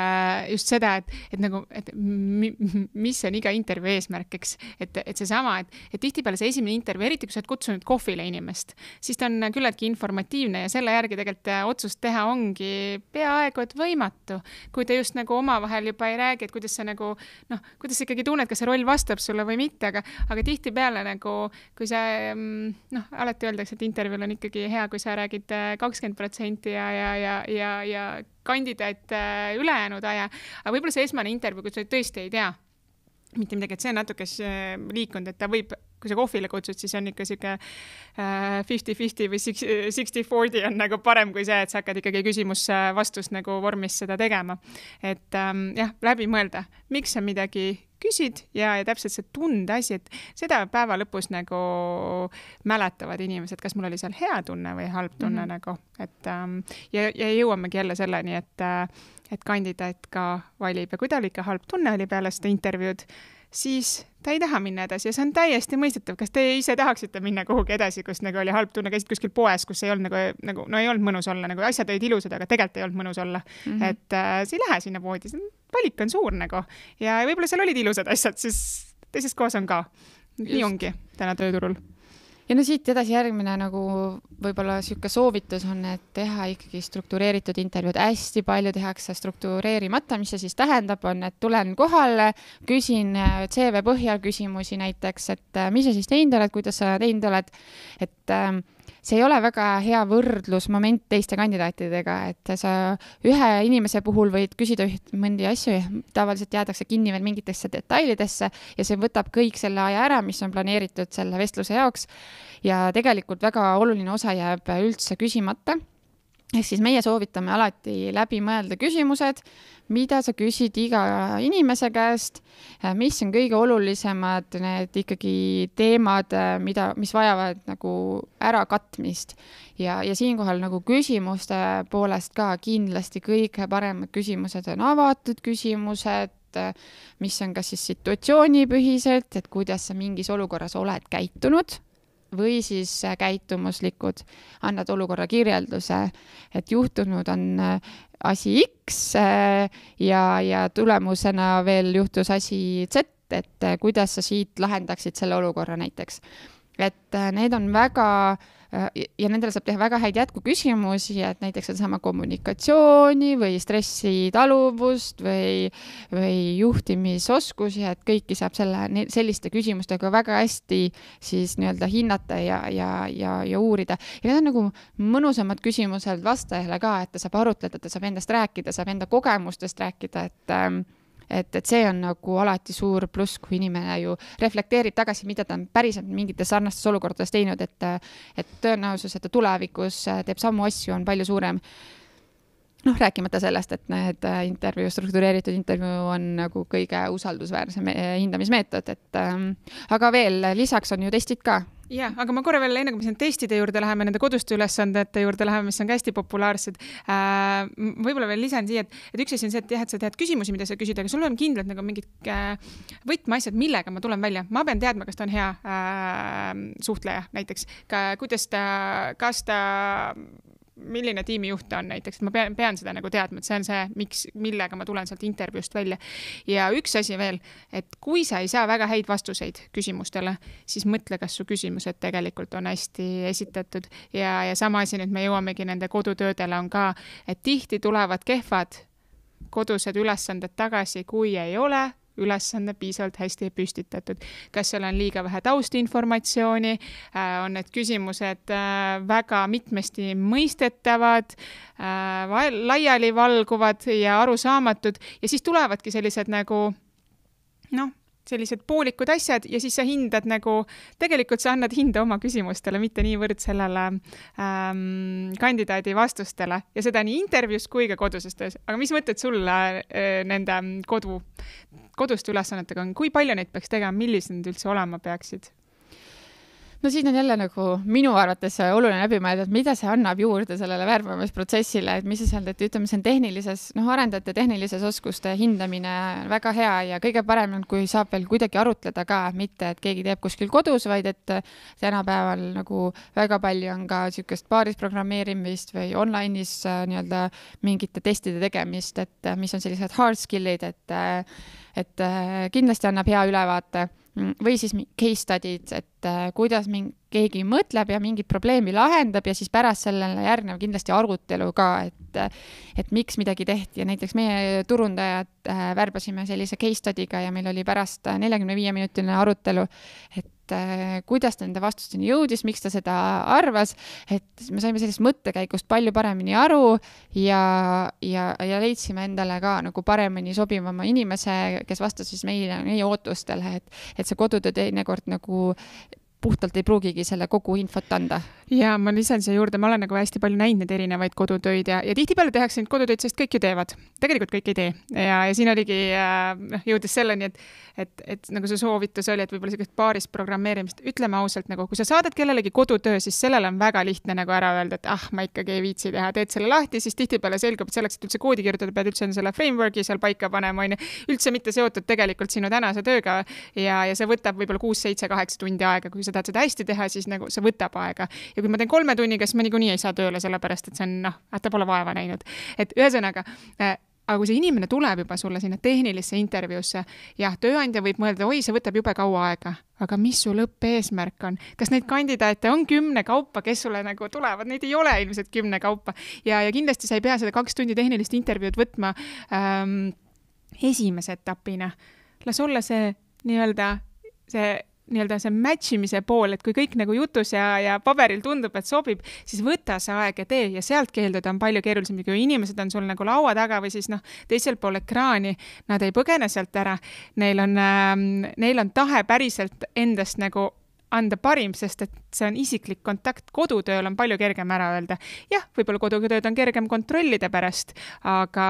just seda, et, et nagu, et mis on iga intervjuu eesmärk, eks, et, et seesama, et, et tihtipeale see esimene intervjuu, eriti kui sa oled kutsunud kohvile inimest, siis ta on küllaltki informatiivne ja selle järgi tegelikult äh, otsust teha ongi peaaegu et võimatu. kui te just nagu omavahel juba ei räägi, et kuidas sa nagu noh, kuidas sa ikkagi tunned, kas see roll vastab sulle või mitte, aga, aga tihtipeale nagu, kui sa mm, noh, alati öeldakse, et intervjuul on ikkagi hea, kui sa räägid äh, kakskümmend protsenti ja, ja, ja, ja, ja kandidaat ülejäänud aja, aga võib-olla see esmane intervjuu, kus sa tõesti ei tea mitte midagi, et see on natuke liikunud, et ta võib, kui sa kohvile kutsud, siis on ikka sihuke äh, fifty-fifty või sixty-forty on nagu parem kui see, et sa hakkad ikkagi küsimus-vastust nagu vormis seda tegema. et ähm, jah, läbi mõelda, miks sa midagi küsid ja, ja täpselt see tundeasi, et seda päeva lõpus nagu mäletavad inimesed, kas mul oli seal hea tunne või halb tunne mm -hmm. nagu, et ähm, ja, ja jõuamegi jälle selleni, et äh, et kandidaat ka valib ja kui tal ikka halb tunne oli peale seda intervjuud, siis ta ei taha minna edasi ja see on täiesti mõistetav. kas te ise tahaksite minna kuhugi edasi, kus nagu oli halb tunne, käisid kuskil poes, kus ei olnud nagu, nagu no ei olnud mõnus olla, nagu asjad olid ilusad, aga tegelikult ei olnud mõnus olla mm. -hmm. et äh, sa ei lähe sinna poodi, valik on suur nagu ja võib-olla seal olid ilusad asjad, siis teises kohas on ka. nii ongi täna tööturul ja no siit edasi järgmine nagu võib-olla niisugune soovitus on, et teha ikkagi struktureeritud intervjuud, hästi palju tehakse struktureerimata, mis see siis tähendab, on, et tulen kohale, küsin äh, CV põhjal küsimusi näiteks, et äh, mis sa siis teinud oled, kuidas sa teinud oled, et äh, see ei ole väga hea võrdlusmoment teiste kandidaatidega, et sa ühe inimese puhul võid küsida üht, mõndi asju ja tavaliselt jäädakse kinni veel mingitesse detailidesse ja see võtab kõik selle aja ära, mis on planeeritud selle vestluse jaoks. ja tegelikult väga oluline osa jääb üldse küsimata ehk siis meie soovitame alati läbi mõelda küsimused, mida sa küsid iga inimese käest, mis on kõige olulisemad need ikkagi teemad, mida, mis vajavad nagu ärakatmist. ja, ja siinkohal nagu küsimuste poolest ka kindlasti kõige paremad küsimused on avatud küsimused, mis on kas siis situatsioonipõhised, et kuidas sa mingis olukorras oled käitunud või siis äh, käitumuslikud, annad olukorra kirjelduse, et juhtunud on äh, asi X äh, ja, ja tulemusena veel juhtus asi Z, et kuidas sa siit lahendaksid selle olukorra näiteks. et need on väga äh, ja nendele saab teha väga häid jätkuküsimusi, et näiteks sedasama kommunikatsiooni või stressitaluvust või, või juhtimisoskusi, et kõiki saab selle, selliste küsimustega väga hästi siis nii-öelda hinnata ja, ja, ja, ja uurida. ja need on nagu mõnusamad küsimused vastajale ka, et ta saab arutleda, ta saab endast rääkida, saab enda kogemustest rääkida, et ähm, et, et see on nagu alati suur pluss, kui inimene ju reflekteerib tagasi, mida ta on päriselt mingites sarnastes olukordades teinud, et, et tõenäosus, et ta tulevikus teeb samu asju, on palju suurem. Noh, rääkimata sellest, et need intervjuu, struktureeritud intervjuu on nagu kõige usaldusväärsem hindamismeetod, et ähm, aga veel lisaks on ju testid ka ja, aga ma korra veel, enne kui me sinna testide juurde läheme, nende koduste ülesandete juurde läheme, mis on ka hästi populaarsed äh,. võib-olla veel lisan siia, et, et üks asi on see, et jah, et sa tead küsimusi, mida sa küsid, aga sul on kindlalt nagu mingid äh, võtmeasjad, millega ma tulen välja. ma pean teadma, kas ta on hea äh, suhtleja näiteks, kuidas ta, kas ta milline tiimijuht ta on näiteks, ma pean, pean seda nagu teadma, et see on see, miks, millega ma tulen sealt intervjuust välja. ja üks asi veel, et kui sa ei saa väga häid vastuseid küsimustele, siis mõtle, kas su küsimused tegelikult on hästi esitatud ja, ja sama asi nüüd me jõuamegi nende kodutöödele on ka, et tihti tulevad kehvad kodused ülesanded tagasi, kui ei ole ülesanne piisavalt hästi püstitatud. kas seal on liiga vähe taustinformatsiooni, äh, on need küsimused äh, väga mitmesti mõistetavad, äh, laialivalguvad ja arusaamatud ja siis tulevadki sellised nagu noh, sellised poolikud asjad ja siis sa hindad nagu, tegelikult sa annad hinda oma küsimustele, mitte niivõrd sellele ähm, kandidaadi vastustele ja seda nii intervjuus kui ka koduses töös. aga mis mõtted sul äh, nende kodu, koduste ülesannetega on, kui palju neid peaks tegema, millised need üldse olema peaksid? No siin on jälle nagu minu arvates oluline läbi mõelda, et mida see annab juurde sellele värbamisprotsessile, et mis sa seal teed, ütleme, see on tehnilises, noh, arendajate tehnilises oskuste hindamine väga hea ja kõige parem on, kui saab veel kuidagi arutleda ka, mitte et keegi teeb kuskil kodus, vaid et tänapäeval nagu väga palju on ka niisugust paarisprogrammeerimist või online'is äh, nii-öelda mingite testide tegemist, et äh, mis on sellised hard skill'id, et äh, et kindlasti annab hea ülevaate või siis case study'd, et äh, kuidas mingi, keegi mõtleb ja mingit probleemi lahendab ja siis pärast sellele järgneb kindlasti arutelu ka, et, et miks midagi tehti. Ja näiteks meie turundajad äh, värbasime sellise case study'ga ja meil oli pärast neljakümne viie minutiline arutelu, et et äh, kuidas ta nende vastusteni jõudis, miks ta seda arvas, et me saime sellest mõttekäigust palju paremini aru ja, ja, ja leidsime endale ka nagu paremini sobivama inimese, kes vastas siis meile, meie ootustele, et, et see kodutöö teinekord nagu puhtalt ei pruugigi selle kogu infot anda. ja ma lisan siia juurde, ma olen nagu hästi palju näinud neid erinevaid kodutöid ja, ja tihtipeale tehakse neid kodutöid, sest kõik ju teevad. tegelikult kõik ei tee ja, ja siin oligi äh, noh äh,, jõudes selleni, et, et, et nagu see soovitus oli, et võib-olla sellist paarist programmeerimist, ütleme ausalt nagu, kui sa saadad kellelegi kodutöö, siis sellele on väga lihtne nagu ära öelda, et ah, ma ikkagi ei viitsi teha, teed selle lahti, siis tihtipeale selgub, et selleks, et üldse koodi kirjutada, pead üldse selle framework'i seal paika panema, onju. üldse mitte seotud tegelikult sinu tänase tööga ja, ja see võtab võib-olla kuus, seitse, kaheksa tundi aega, kui sa tahad seda hästi teha, siis nagu see võtab aega. ja kui ma teen kolme tunniga, siis ma niikuinii ei saa tööle, sellepärast et see on noh, ta pole vaeva näinud. et ühesõnaga äh, aga kui see inimene tuleb juba sulle sinna tehnilisse intervjuusse, jah, tööandja võib mõelda, oi, see võtab jube kaua aega, aga mis su lõppeesmärk on? kas neid kandidaate on kümne kaupa, kes sulle nagu tulevad, neid ei ole ilmselt kümne kaupa ja, ja kindlasti sa ei pea seda kaks tundi tehnilist intervjuud võtma ähm, esimese etapina. las olla see nii-öelda see nii-öelda see match imise pool, et kui kõik nagu jutus ja, ja paberil tundub, et sobib, siis võta see aeg ja tee ja sealt keelduda on palju keerulisem, kui inimesed on sul nagu laua taga või siis noh, teisel pool ekraani, nad ei põgene sealt ära. Neil on äh,, neil on tahe päriselt endast nagu anda parim, sest et see on isiklik kontakt, kodutööl on palju kergem ära öelda. jah, võib-olla kodutööd on kergem kontrollida pärast, aga,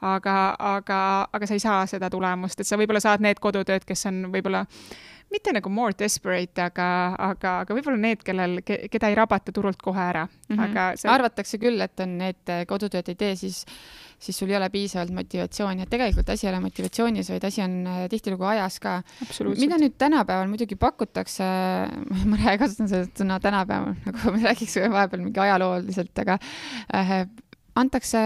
aga, aga, aga sa ei saa seda tulemust, et sa võib-olla saad need kodutööd, kes on võib-olla mitte nagu more desperate, aga, aga, aga võib-olla need, kellel, keda ei rabata turult kohe ära mm. -hmm. aga see... arvatakse küll, et on need kodutööd ei tee, siis, siis sul ei ole piisavalt motivatsiooni, et tegelikult asi ei ole motivatsioonis, vaid asi on äh, tihtilugu ajas ka. mida nüüd tänapäeval muidugi pakutakse, ma kasutan seda sõna tänapäeval, nagu me räägiks vahepeal mingi ajalooliselt, aga äh, antakse,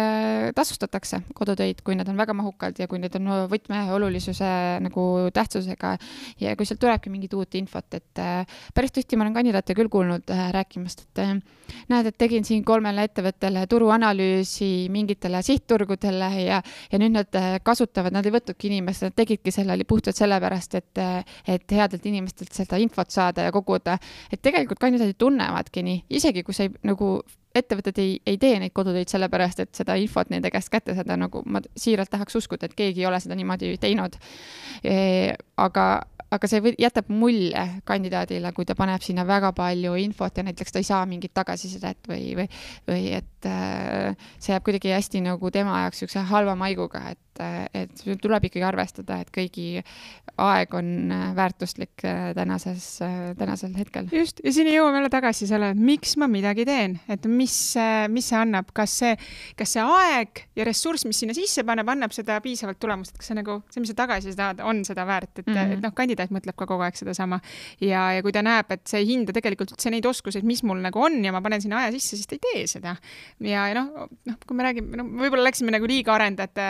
tasustatakse kodutöid, kui need on väga mahukad ja kui need on võtmeolulisuse nagu tähtsusega ja kui sealt tulebki mingit uut infot, et äh, päris tihti ma olen kandidaate küll kuulnud äh, rääkimast, et äh, näed, et tegin siin kolmele ettevõttele turuanalüüsi mingitele sihtturgudele ja, ja nüüd nad kasutavad, nad ei võtnudki inimest, nad tegidki selle puhtalt sellepärast, et, et headelt inimestelt seda infot saada ja koguda. et tegelikult kandidaadid tunnevadki nii, isegi kui sa ei nagu ettevõtted ei, ei tee neid kodutöid sellepärast, et seda infot nende käest kätte saada, nagu ma siiralt tahaks uskuda, et keegi ei ole seda niimoodi teinud e,. aga, aga see jätab mulje kandidaadile, kui ta paneb sinna väga palju infot ja näiteks ta ei saa mingit tagasisidet või, või, või et äh, see jääb kuidagi hästi nagu tema jaoks niisuguse halva maiguga, et et tuleb ikkagi arvestada, et kõigi aeg on väärtuslik tänases, tänasel hetkel. just, ja siin jõuame jälle tagasi sellele, et miks ma midagi teen, et mis, mis see annab, kas see, kas see aeg ja ressurss, mis sinna sisse paneb, annab seda piisavalt tulemust, et kas see nagu, see, mis sa tagasi saad, on seda väärt, et mm, -hmm. et noh, kandidaat mõtleb ka kogu aeg sedasama. ja, ja kui ta näeb, et see ei hinda tegelikult üldse neid oskuseid, mis mul nagu on ja ma panen sinna aja sisse, siis ta ei tee seda. Ja, ja noh, noh, kui me räägime, no võib-olla läksime nagu liiga arendajate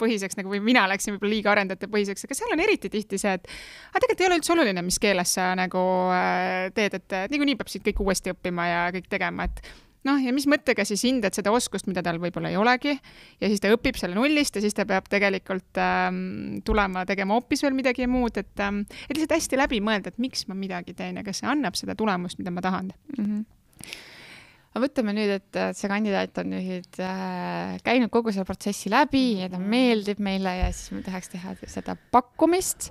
põhiseks nagu või mina läksin võib-olla liiga arendajate põhiseks, aga seal on eriti tihti see, et aga tegelikult ei ole üldse oluline, mis keeles sa nagu äh, teed, et niikuinii peab siit kõik uuesti õppima ja kõik tegema, et noh, ja mis mõttega siis hindad seda oskust, mida tal võib-olla ei olegi ja siis ta õpib selle nullist ja siis ta peab tegelikult ähm, tulema tegema hoopis veel midagi muud, et ähm,, et lihtsalt hästi läbi mõelda, et miks ma midagi teen ja kas see annab seda tulemust, mida ma tahan mm. -hmm aga võtame nüüd, et see kandidaat on nüüd äh, käinud kogu selle protsessi läbi ja ta meeldib meile ja siis me tahaks teha seda pakkumist.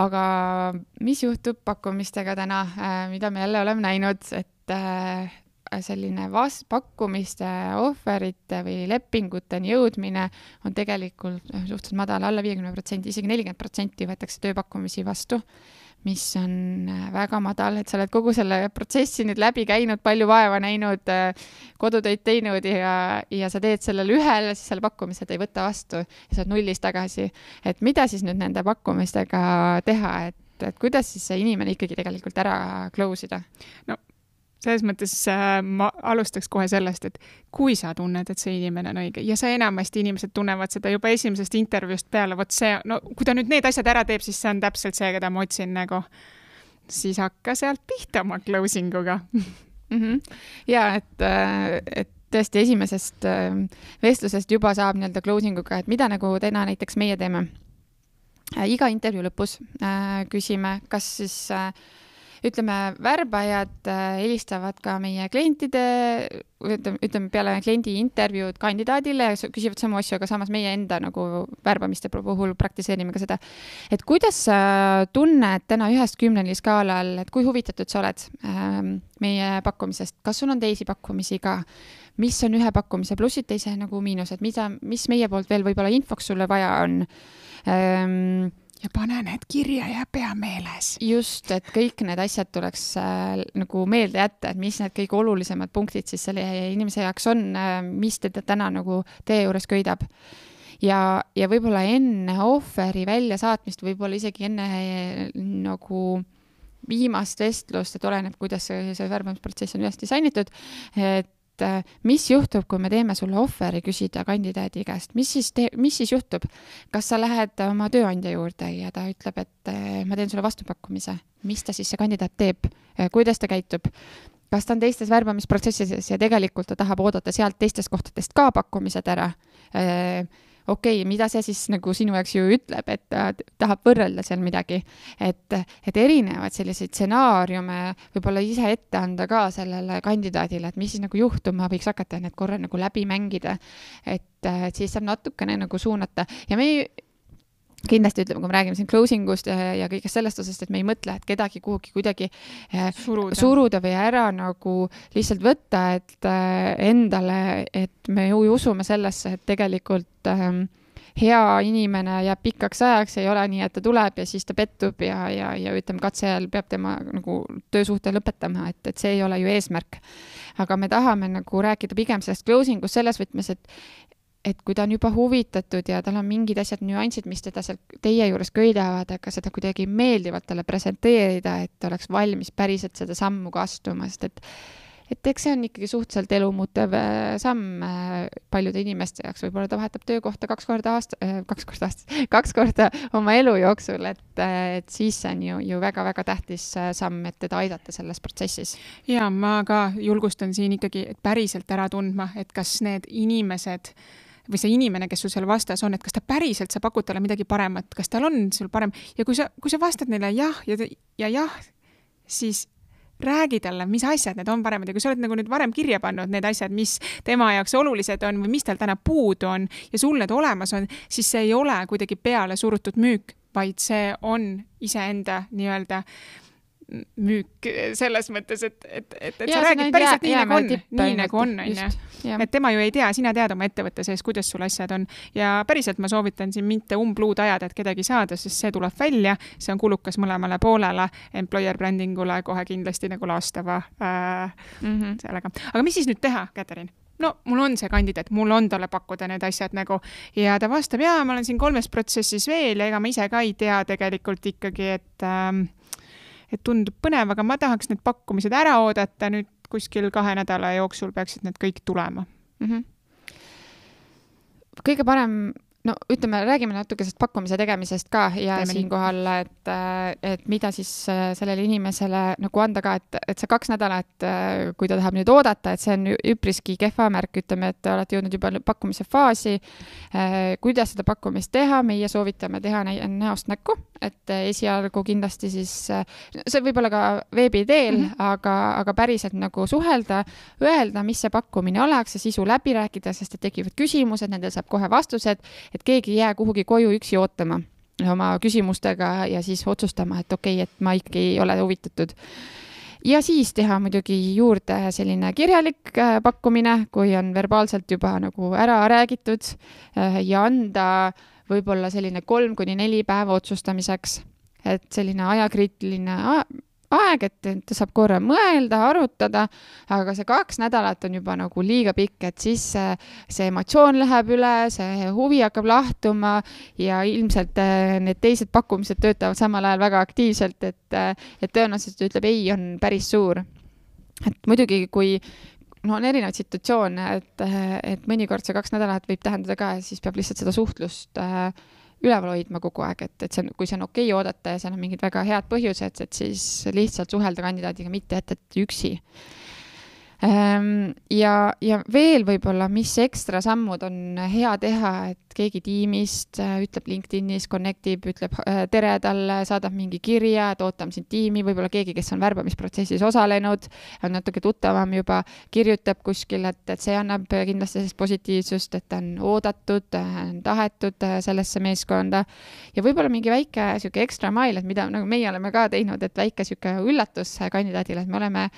aga mis juhtub pakkumistega täna äh,, mida me jälle oleme näinud, et äh, selline vas-, pakkumiste, ohverite või lepinguteni jõudmine on tegelikult suhteliselt madal alla, alla viiekümne protsendi, isegi nelikümmend protsenti võetakse tööpakkumisi vastu, mis on äh, väga madal, et sa oled kogu selle protsessi nüüd läbi käinud, palju vaeva näinud, äh, kodutöid teinud ja, ja sa teed sellele ühele, siis selle pakkumise ta ei võta vastu ja sa oled nullis tagasi. et mida siis nüüd nende pakkumistega teha, et et kuidas siis see inimene ikkagi tegelikult ära close ida? no selles mõttes äh, ma alustaks kohe sellest, et kui sa tunned, et see inimene on õige ja sa enamasti inimesed tunnevad seda juba esimesest intervjuust peale, vot see, no kui ta nüüd need asjad ära teeb, siis see on täpselt see, keda ma otsin nagu. siis hakka sealt pihta oma closing uga mm. -hmm. ja et, äh, et tõesti esimesest äh, vestlusest juba saab nii-öelda closing uga, et mida nagu täna näiteks meie teeme. iga intervjuu lõpus küsime, kas siis äh, ütleme, värbajad äh, helistavad ka meie klientide, ütleme, ütleme peale kliendi intervjuud kandidaadile ja küsivad samu asju, aga samas meie enda nagu värbamiste puhul praktiseerime ka seda. et kuidas sa tunned täna ühest kümneni skaalal, et kui huvitatud sa oled ähm, meie pakkumisest, kas sul on teisi pakkumisi ka? mis on ühe pakkumise plussid, teise nagu miinused, mida, mis meie poolt veel võib-olla infoks sulle vaja on ähm,? Ja pane need kirja, jääb pea meeles. just, et kõik need asjad tuleks äh, nagu meelde jätta, et mis need kõige olulisemad punktid siis selle inimese jaoks on äh,, mis teda täna nagu tee juures köidab. ja, ja võib-olla enne ohveri väljasaatmist, võib-olla isegi enne äh, nagu viimast vestlust, et oleneb, kuidas see, see värbamisprotsess on üles disainitud, et et äh, mis juhtub, kui me teeme sulle ohveri küsida kandidaadi käest, mis siis te-, mis siis juhtub? kas sa lähed oma tööandja juurde ja ta ütleb, et äh, ma teen sulle vastupakkumise, mis ta siis, see kandidaat teeb, äh, kuidas ta käitub? kas ta on teistes värbamisprotsessides ja tegelikult ta tahab oodata sealt teistest kohtadest ka pakkumised ära? Okei okay,, mida see siis nagu sinu jaoks ju ütleb, et ta tahab võrrelda seal midagi. et, et erinevaid selliseid stsenaariume võib-olla ise ette anda ka sellele kandidaadile, et mis siis nagu juhtuma võiks hakata, need korra nagu läbi mängida. et, et siis saab natukene nagu suunata ja me ei kindlasti ütleme, kui me räägime siin closing ust ja, ja kõigest sellest osast, et me ei mõtle, et kedagi kuhugi kuidagi eh, suruda. suruda või ära nagu lihtsalt võtta, et äh, endale, et me ju usume sellesse, et tegelikult äh, hea inimene jääb pikaks ajaks, ei ole nii, et ta tuleb ja siis ta pettub ja, ja, ja ütleme, katse ajal peab tema nagu töösuhte lõpetama, et, et see ei ole ju eesmärk. aga me tahame nagu rääkida pigem sellest closing ust selles võtmes, et, et kui ta on juba huvitatud ja tal on mingid asjad, nüansid, mis teda seal teie juures köidavad, aga seda kuidagi meeldivalt talle presenteerida, et oleks valmis päriselt seda sammu ka astuma, sest et et eks see on ikkagi suhteliselt elumuutev äh, samm äh, paljude inimeste jaoks, võib-olla ta vahetab töökohta kaks korda aasta, äh, kaks korda aastas, kaks korda oma elu jooksul, et, et siis see on ju, ju väga-väga tähtis samm, et teda aidata selles protsessis. ja ma ka julgustan siin ikkagi päriselt ära tundma, et kas need inimesed või see inimene, kes sul seal vastas on, et kas ta päriselt, sa pakud talle midagi paremat, kas tal on sul parem? Ja kui sa, kui sa vastad neile jah ja, ja jah, siis räägi talle, mis asjad need on paremad. Ja kui sa oled nagu nüüd varem kirja pannud need asjad, mis tema jaoks olulised on või mis tal täna puudu on ja sul need olemas on, siis see ei ole kuidagi peale surutud müük, vaid see on iseenda nii-öelda müük selles mõttes, et, et, et, et ja, sa räägid päriselt jää, nii, nagu on, nii nagu on, onju. et tema ju ei tea, sina tead oma ettevõtte sees, kuidas sul asjad on ja päriselt ma soovitan siin mitte umbluud ajada, et kedagi saada, sest see tuleb välja, see on kulukas mõlemale poolele, employer branding ule kohe kindlasti nagu laastava äh, mm -hmm. sellega. aga mis siis nüüd teha, Katariin? no mul on see kandidaat, mul on talle pakkuda need asjad nagu ja ta vastab, jaa, ma olen siin kolmes protsessis veel ja ega ma ise ka ei tea tegelikult ikkagi, et ähm, et tundub põnev, aga ma tahaks need pakkumised ära oodata nüüd kuskil kahe nädala jooksul peaksid need kõik tulema mm. -hmm. kõige parem no ütleme, räägime natuke sellest pakkumise tegemisest ka ja Teeme siinkohal, et, et mida siis äh, sellele inimesele nagu anda ka, et, et see kaks nädalat, äh, kui ta tahab nüüd oodata, et see on üpriski kehva märk, ütleme, et te olete jõudnud juba pakkumise faasi. Äh, kuidas seda pakkumist teha, meie soovitame teha näost näkku, et esialgu kindlasti siis, see võib olla ka veebi teel mm, -hmm. aga, aga päriselt nagu suhelda, öelda, mis see pakkumine oleks, see sisu läbi rääkida, sest et tekivad küsimused, nendele saab kohe vastused et keegi ei jää kuhugi koju üksi ootama oma küsimustega ja siis otsustama, et okei okay,, et ma ikkagi ei ole huvitatud ja siis teha muidugi juurde selline kirjalik äh, pakkumine, kui on verbaalselt juba nagu ära räägitud äh, ja anda võib-olla selline kolm kuni neli päeva otsustamiseks. et selline ajakriitiline aeg, et, ta saab korra mõelda, arutada, aga see kaks nädalat on juba nagu liiga pikk, et siis see, see emotsioon läheb üle, see huvi hakkab lahtuma ja ilmselt äh, need teised pakkumised töötavad samal ajal väga aktiivselt, et, äh, et tõenäoliselt ütleb ei on päris suur. et muidugi, kui, no on erinevaid situatsioone, et, et mõnikord see kaks nädalat võib tähendada ka, siis peab lihtsalt seda suhtlust äh, üleval hoidma kogu aeg, et, et see on, kui see on okei okay oodata ja seal on mingid väga head põhjused, et siis lihtsalt suhelda kandidaadiga, mitte et, et üksi ja, ja veel võib-olla, mis ekstra sammud on hea teha, et keegi tiimist äh, ütleb LinkedInis, connect ib, ütleb äh, tere talle, saadab mingi kirja, et ootame sind tiimi, võib-olla keegi, kes on värbamisprotsessis osalenud, on natuke tuttavam juba, kirjutab kuskil, et, et see annab kindlasti sellist positiivsust, et ta on oodatud, tahetud äh, sellesse meeskonda. ja võib-olla mingi väike sihuke extra mile, et mida nagu meie oleme ka teinud, et väike sihuke üllatus kandidaadile, et me oleme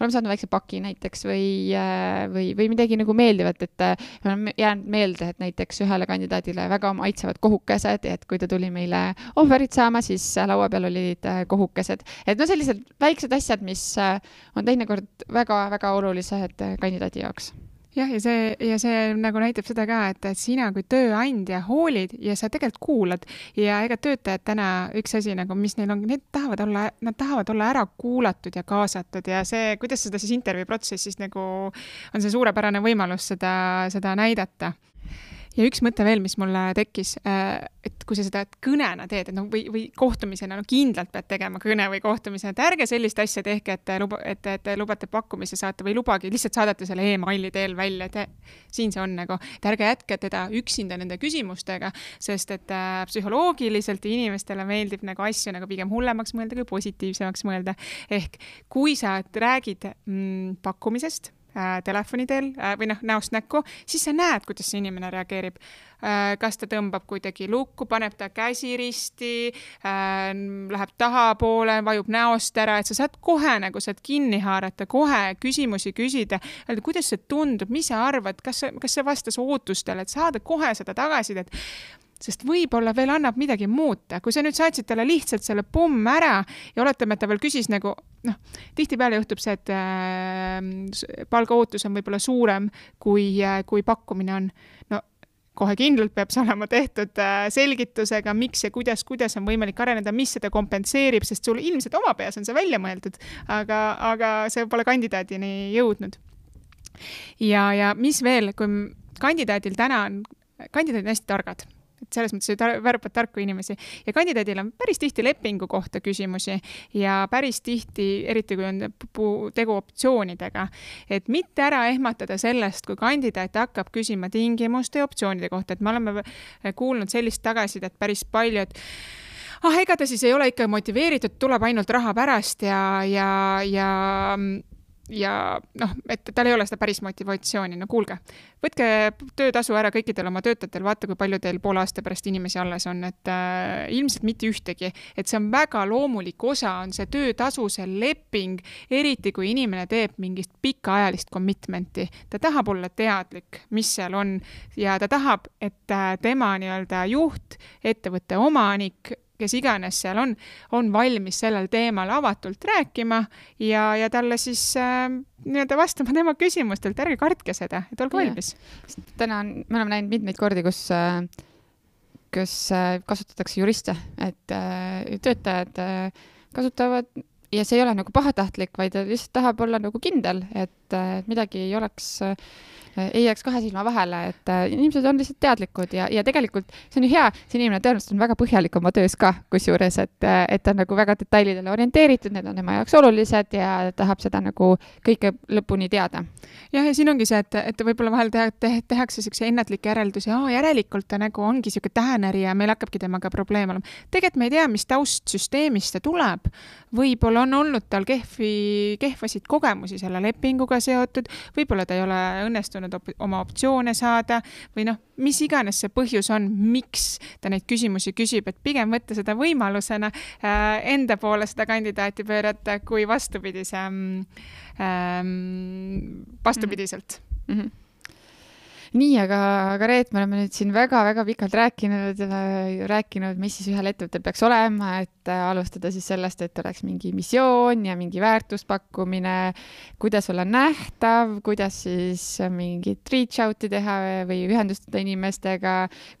oleme saanud väikse paki näiteks või, äh, või, või midagi nagu meeldivat, et äh, on jäänud meelde, et näiteks ühele kandidaadile väga maitsevad kohukesed et kui ta tuli meile ohverit saama, siis laua peal olid äh, kohukesed. et no sellised väiksed asjad, mis on teinekord väga-väga olulised kandidaadi jaoks jah, ja see, ja see nagu näitab seda ka, et, et sina kui tööandja hoolid ja sa tegelikult kuulad. Ja ega töötajad täna, üks asi nagu, mis neil on, need tahavad olla, nad tahavad olla ära kuulatud ja kaasatud ja see, kuidas seda siis intervjuu protsessis nagu on see suurepärane võimalus seda, seda näidata ja üks mõte veel, mis mulle tekkis, äh, et kui sa seda kõnena teed, et noh, või, või kohtumisena, no kindlalt pead tegema kõne või kohtumise, et ärge sellist asja tehke, et luba, et, et lubate pakkumise saata või lubage, lihtsalt saadate selle emaili teel välja, et siin see on nagu, et ärge jätke teda üksinda nende küsimustega, sest et äh, psühholoogiliselt inimestele meeldib nagu asju nagu pigem hullemaks mõelda kui positiivsemaks mõelda. ehk kui sa räägid mm, pakkumisest äh, telefoni teel äh, või noh, näost näkku, siis sa näed, kuidas see inimene reageerib äh,. kas ta tõmbab kuidagi lukku, paneb ta käsi risti äh,, läheb tahapoole, vajub näost ära, et sa saad kohe nagu saad kinni haarata, kohe küsimusi küsida, öelda, kuidas see tundub, mis sa arvad, kas kas see vastas ootustele, et saada kohe seda tagasisidet sest võib-olla veel annab midagi muuta, kui sa nüüd saatsid talle lihtsalt selle pomm ära ja oletame, et ta veel küsis nagu noh, tihtipeale juhtub see, et äh, palgaootus on võib-olla suurem kui äh,, kui pakkumine on. no kohe kindlalt peab see olema tehtud äh, selgitusega, miks ja kuidas, kuidas on võimalik areneda, mis seda kompenseerib, sest sul ilmselt oma peas on see välja mõeldud, aga, aga see pole kandidaadini jõudnud. ja, ja mis veel, kui kandidaadil täna on, kandidaadid on hästi targad et selles mõttes tar värbad tarku inimesi. Ja kandidaadil on päris tihti lepingu kohta küsimusi ja päris tihti, eriti kui on tegu optsioonidega, et mitte ära ehmatada sellest, kui kandidaat hakkab küsima tingimuste ja optsioonide kohta, et me oleme kuulnud sellist tagasisidet päris palju, et ah, ega ta siis ei ole ikka motiveeritud, tuleb ainult raha pärast ja, ja, ja ja noh, et tal ei ole seda päris motivatsiooni, no kuulge, võtke töötasu ära kõikidel oma töötajatel, vaata, kui palju teil poole aasta pärast inimesi alles on, et äh, ilmselt mitte ühtegi, et see on väga loomulik osa, on see töötasu, see leping, eriti kui inimene teeb mingist pikaajalist commitment'i, ta tahab olla teadlik, mis seal on ja ta tahab, et äh, tema nii-öelda juht, ettevõtte omanik kes iganes seal on, on valmis sellel teemal avatult rääkima ja, ja talle siis äh, nii-öelda vastama tema küsimustelt, ärge kartke seda, et olge valmis. täna on, me oleme näinud mitmeid kordi, kus äh, kus äh, kasutatakse juriste, et äh, töötajad äh, kasutavad ja see ei ole nagu pahatahtlik, vaid ta lihtsalt tahab olla nagu kindel, et midagi ei oleks äh, ei jääks kahe silma vahele, et äh, inimesed on lihtsalt teadlikud ja, ja tegelikult see on ju hea, see inimene tõenäoliselt on väga põhjalik oma töös ka, kusjuures, et, äh, et ta on nagu väga detailidele orienteeritud, need on tema jaoks olulised ja tahab seda nagu kõike lõpuni teada. jah, ja siin ongi see, et, et võib-olla vahel teha, te, tehakse niisuguseid ennatlikke järeldusi, aa, järelikult ta nagu ongi niisugune tähenäri ja meil hakkabki temaga probleem olema. tegelikult me ei tea, mis taustsüsteemist see tuleb. võib-olla on olnud tal kehvi, kehvasid kogemusi selle lepinguga seotud, võib-olla ta ei ole õnnestunud õnnestunud op oma optsioone saada või noh, mis iganes see põhjus on, miks ta neid küsimusi küsib, et pigem võtta seda võimalusena äh, enda poole seda kandidaati pöörata, kui vastupidise ähm,, vastupidiselt mm. -hmm nii, aga, aga Reet, me oleme nüüd siin väga-väga pikalt rääkinud, rääkinud, mis siis ühel ettevõttel peaks olema, et äh, alustada siis sellest, et oleks mingi missioon ja mingi väärtuspakkumine, kuidas olla nähtav, kuidas siis mingit reach out'i teha või ühendustada inimestega,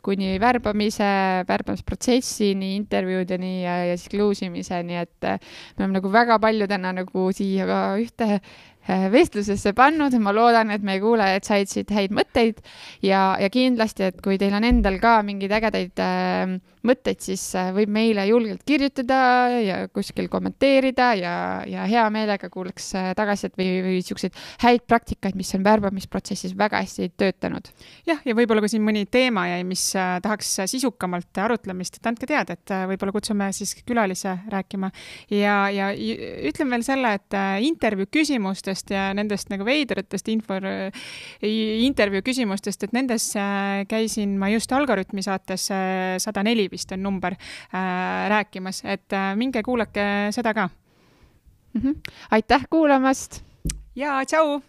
kuni värbamise, värbamisprotsessini, intervjuudeni ja, ja siis close imiseni, et äh, me oleme nagu väga palju täna nagu siia ka ühte Äh, vestlusesse pannud ma loodan, et meie kuulajad said siit häid mõtteid ja, ja kindlasti, et kui teil on endal ka mingeid ägedaid äh, mõtteid, siis äh, võib meile julgelt kirjutada ja kuskil kommenteerida ja, ja hea meelega kuulaks äh, tagasisidet või, või niisuguseid häid praktikaid, mis on värbamisprotsessis väga hästi töötanud. jah, ja võib-olla kui siin mõni teema jäi, mis tahaks sisukamalt arutlemist, et andke teada, et võib-olla kutsume siis külalise rääkima ja, ja ütlen veel selle, et intervjuu küsimustest küsimustest ja nendest nagu veidratest info, intervjuu küsimustest, et nendes käisin ma just Algorütmi saates, sada neli vist on number, äh, rääkimas, et äh, minge kuulake seda ka mm. -hmm. aitäh kuulamast! ja tšau!